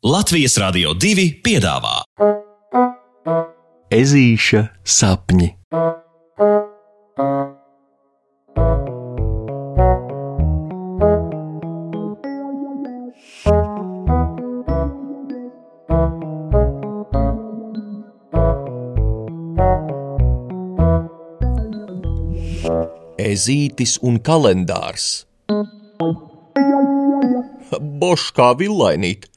Latvijas Rādio 2 piedāvā Ezīša sapņi. Ezītis un kalendārs. Bošs kā villainīt!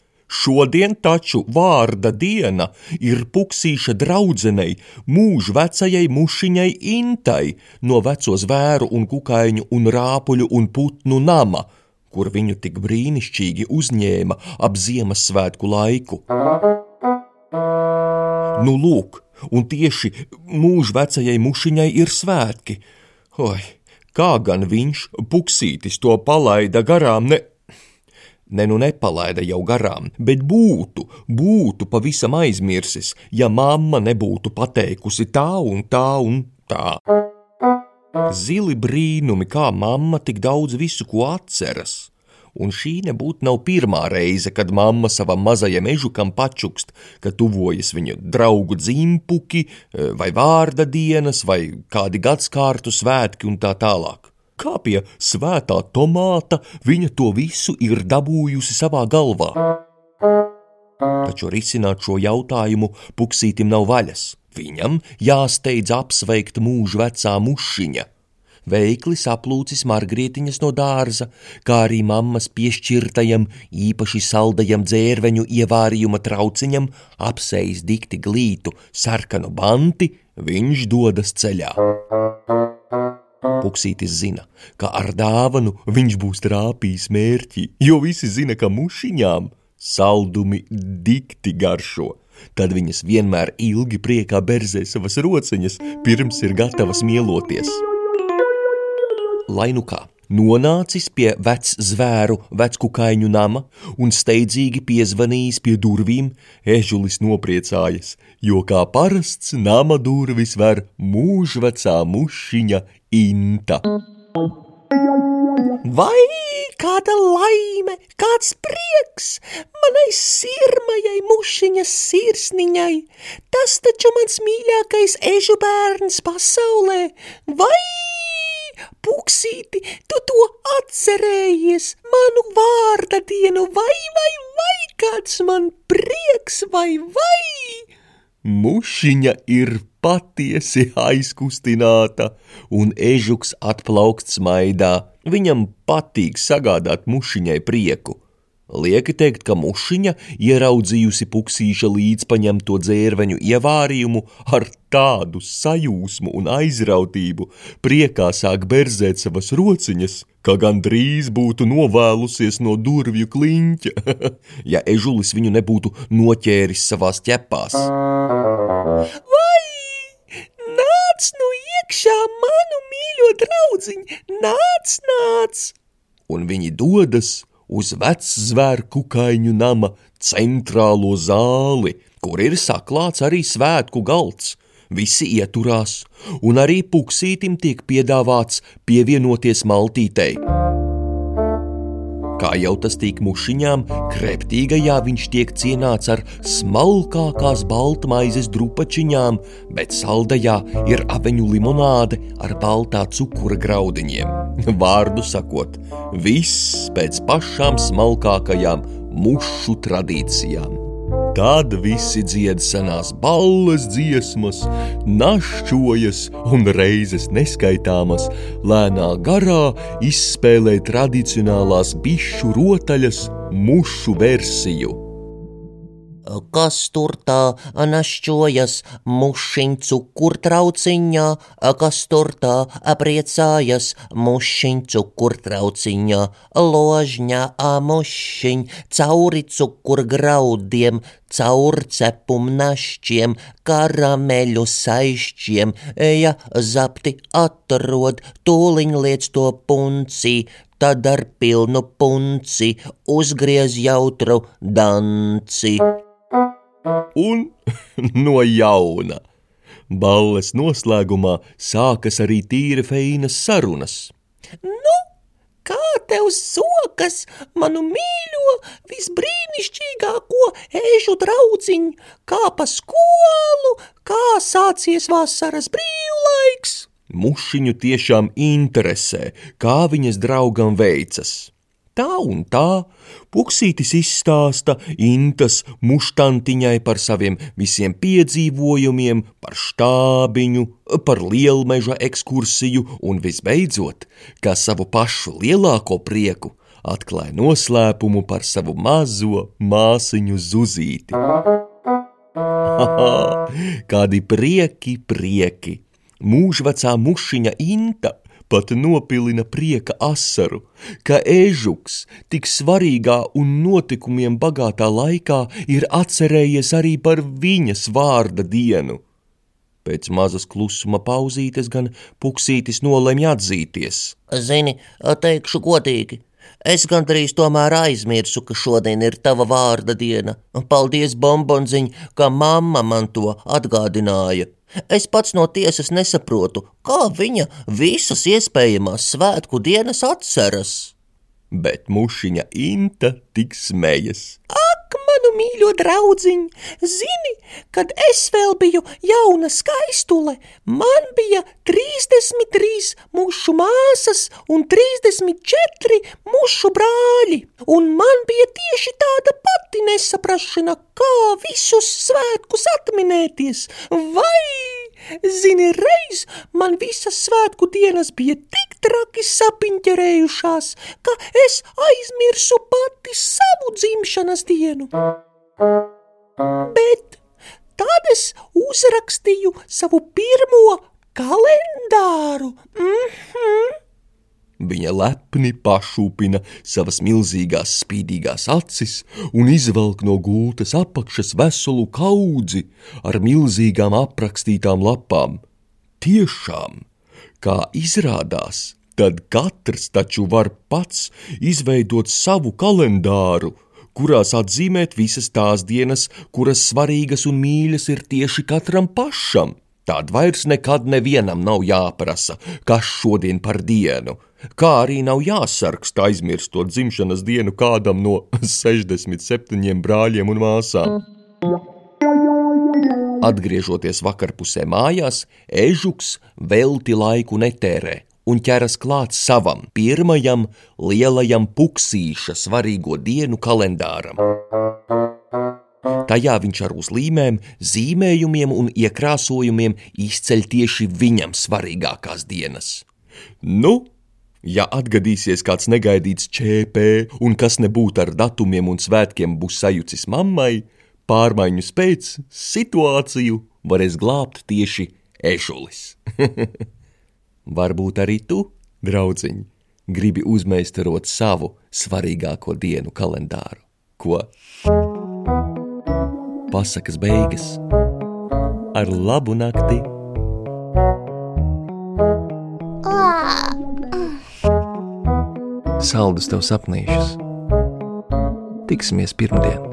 Šodien taču vārda diena ir puksīša draudzenei, mūža vecajai mušiņai Intai no veco zvēru un kukaiņu un rāpuļu un putnu nama, kur viņu tik brīnišķīgi uzņēma ap Ziemassvētku laiku. Nu, lūk, un tieši mūža vecajai mušiņai ir svētki. Oi, kā gan viņš, puksītis, to palaida garām, ne, ne nu nepalaida jau garām, bet būtu, būtu pavisam aizmirsis, ja mamma nebūtu pateikusi tā un tā un tā. Zili brīnumi, kā mamma tik daudz visu ko atceras. Un šī nebūtu nav pirmā reize, kad mamma savam mazajam ežukam pačukst, ka tuvojas viņa draugu dzimpuki, vai vārda dienas, vai kādi gadskārtu svētki un tā tālāk kā pie svētā tomāta viņa to visu ir dabūjusi savā galvā. Taču risināt šo jautājumu puksītim nav vaļas. Viņam jāsteidz apsveikt mūža vecā mušiņa. Veikli saplūcis margrietiņas no dārza, kā arī mammas piešķirtajam, īpaši saldajam dzērveņu ievārījuma trauciņam, apseis dikti glītu sarkanu banti, viņš dodas ceļā. Puksītis zina, ka ar dāvanu viņš būs trāpījis mērķi, jo visi zina, ka mušiņām saldumi dikti garšo. Tad viņas vienmēr ilgi priekā berzē savas rociņas, pirms ir gatavas mieloties. Lai nu kā, nonācis pie vec zvēru veckukaiņu nama un steidzīgi piezvanījis pie durvīm, ežulis nopriecājas, jo kā parasts nama durvis ver mūžvecā mušiņa Inta. Vai kāda laime, kāds prieks manai sirmajai mušiņas sirsniņai, tas taču mans mīļākais ežu bērns pasaulē, vai puksīti, tu to atcerējies, manu vārda dienu, vai, vai, vai, kāds man prieks, vai, vai? Mušiņa ir patiesi aizkustināta, un ežuks atplaukts smaidā. Viņam patīk sagādāt mušiņai prieku. Lieki teikt, ka mušiņa, ieraudzījusi puksīša līdzpaņemto dzērveņu ievārījumu, ar tādu sajūsmu un aizrautību priekā sāk berzēt savas rociņas, ka gandrīz būtu novēlusies no durvju kliņķa, ja ežulis viņu nebūtu noķēris savās ķepās. Vai Nāc nu iekšā, manu mīļo draudziņ, nāc, nāc! Un viņi dodas uz veczvēru kukaiņu nama centrālo zāli, kur ir saklāts arī svētku galds. Visi ieturās, un arī puksītim tiek piedāvāts pievienoties maltītei. Kā jau tas tīk mušiņām, kreptīgajā viņš tiek cienāts ar smalkākās baltmaizes drupačiņām, bet saldajā ir aveņu limonāde ar baltā cukura graudiņiem. Vārdu sakot, viss pēc pašām smalkākajām mušu tradīcijām. Tad visi dzied senās balles dziesmas, našķojas un reizes neskaitāmas, lēnā garā izspēlē tradicionālās bišu rotaļas mušu versiju. Kas tur tā našķojas mušiņ cukurtrauciņā, kas tur tā apriecājas mušiņ cukurtrauciņā, ložņā amušiņ, cauri cukurgraudiem, caur cepum našķiem, karameļu saišķiem, eja zapti atrod, tūliņ liec to puncī, tad ar pilnu punci uzgriez jautru danci un no jauna. Balles noslēgumā sākas arī tīra feinas sarunas. Nu, kā tev sokas, manu mīļo, visbrīnišķīgāko ežu draudziņu, kā pa skolu, kā sācies vasaras brīvlaiks. Mušiņu tiešām interesē, kā viņas draugam veicas. Tā un tā Puksītis izstāsta Intas muštantiņai par saviem visiem piedzīvojumiem, par štābiņu, par lielmeža ekskursiju un visbeidzot, kā savu pašu lielāko prieku, atklāja noslēpumu par savu mazo māsiņu zuzīti. Kādi prieki, prieki! Mūžvecā mušiņa Inta pat nopilina prieka asaru, ka ežuks tik svarīgā un notikumiem bagātā laikā ir atcerējies arī par viņas vārda dienu. Pēc mazas klusuma pauzītes gan puksītis nolemj atzīties. Zini, teikšu godīgi, es gandrīz tomēr aizmirsu, ka šodien ir tava vārda diena. Paldies, bombonziņ, ka mamma man to atgādināja. Es pats no tiesas nesaprotu, kā viņa visas iespējamās svētku dienas atceras. Bet mušiņa Inta tik smējas. Mīļo draudziņu, zini, kad es vēl biju jauna skaistule, man bija 33 mušu māsas un 34 mušu brāļi, un man bija tieši tāda pati nesaprašana, kā visus svētkus atminēties, vai Zini, reiz man visas svētku dienas bija tik traki sapiņķerējušās, ka es aizmirsu pati savu dzimšanas dienu. Bet tad es uzrakstīju savu pirmo kalendāru. Mm -hmm. Viņa lepni pašūpina savas milzīgās spīdīgās acis un izvelk no gultas apakšas veselu kaudzi ar milzīgām aprakstītām lapām. Tiešām, kā izrādās, tad katrs taču var pats izveidot savu kalendāru, kurās atzīmēt visas tās dienas, kuras svarīgas un mīļas ir tieši katram pašam. Tad vairs nekad nevienam nav jāprasa, kas šodien par dienu kā arī nav jāsargst aizmirstot dzimšanas dienu kādam no 67 brāļiem un māsām. Atgriežoties vakarpusē mājās, ežuks velti laiku netērē un ķeras klāt savam pirmajam lielajam puksīša svarīgo dienu kalendāram. Tajā viņš ar uzlīmēm, zīmējumiem un iekrāsojumiem izceļ tieši viņam svarīgākās dienas. Nu, Ja atgadīsies kāds negaidīts ČP un kas nebūtu ar datumiem un svētkiem būs sajucis mammai, pārmaiņu pēc situāciju varēs glābt tieši ešulis. Varbūt arī tu, draudziņ, gribi uzmeistarot savu svarīgāko dienu kalendāru. Ko? Pasakas beigas ar labu nakti! Saldus tev sapnīšus. Tiksimies pirmdien!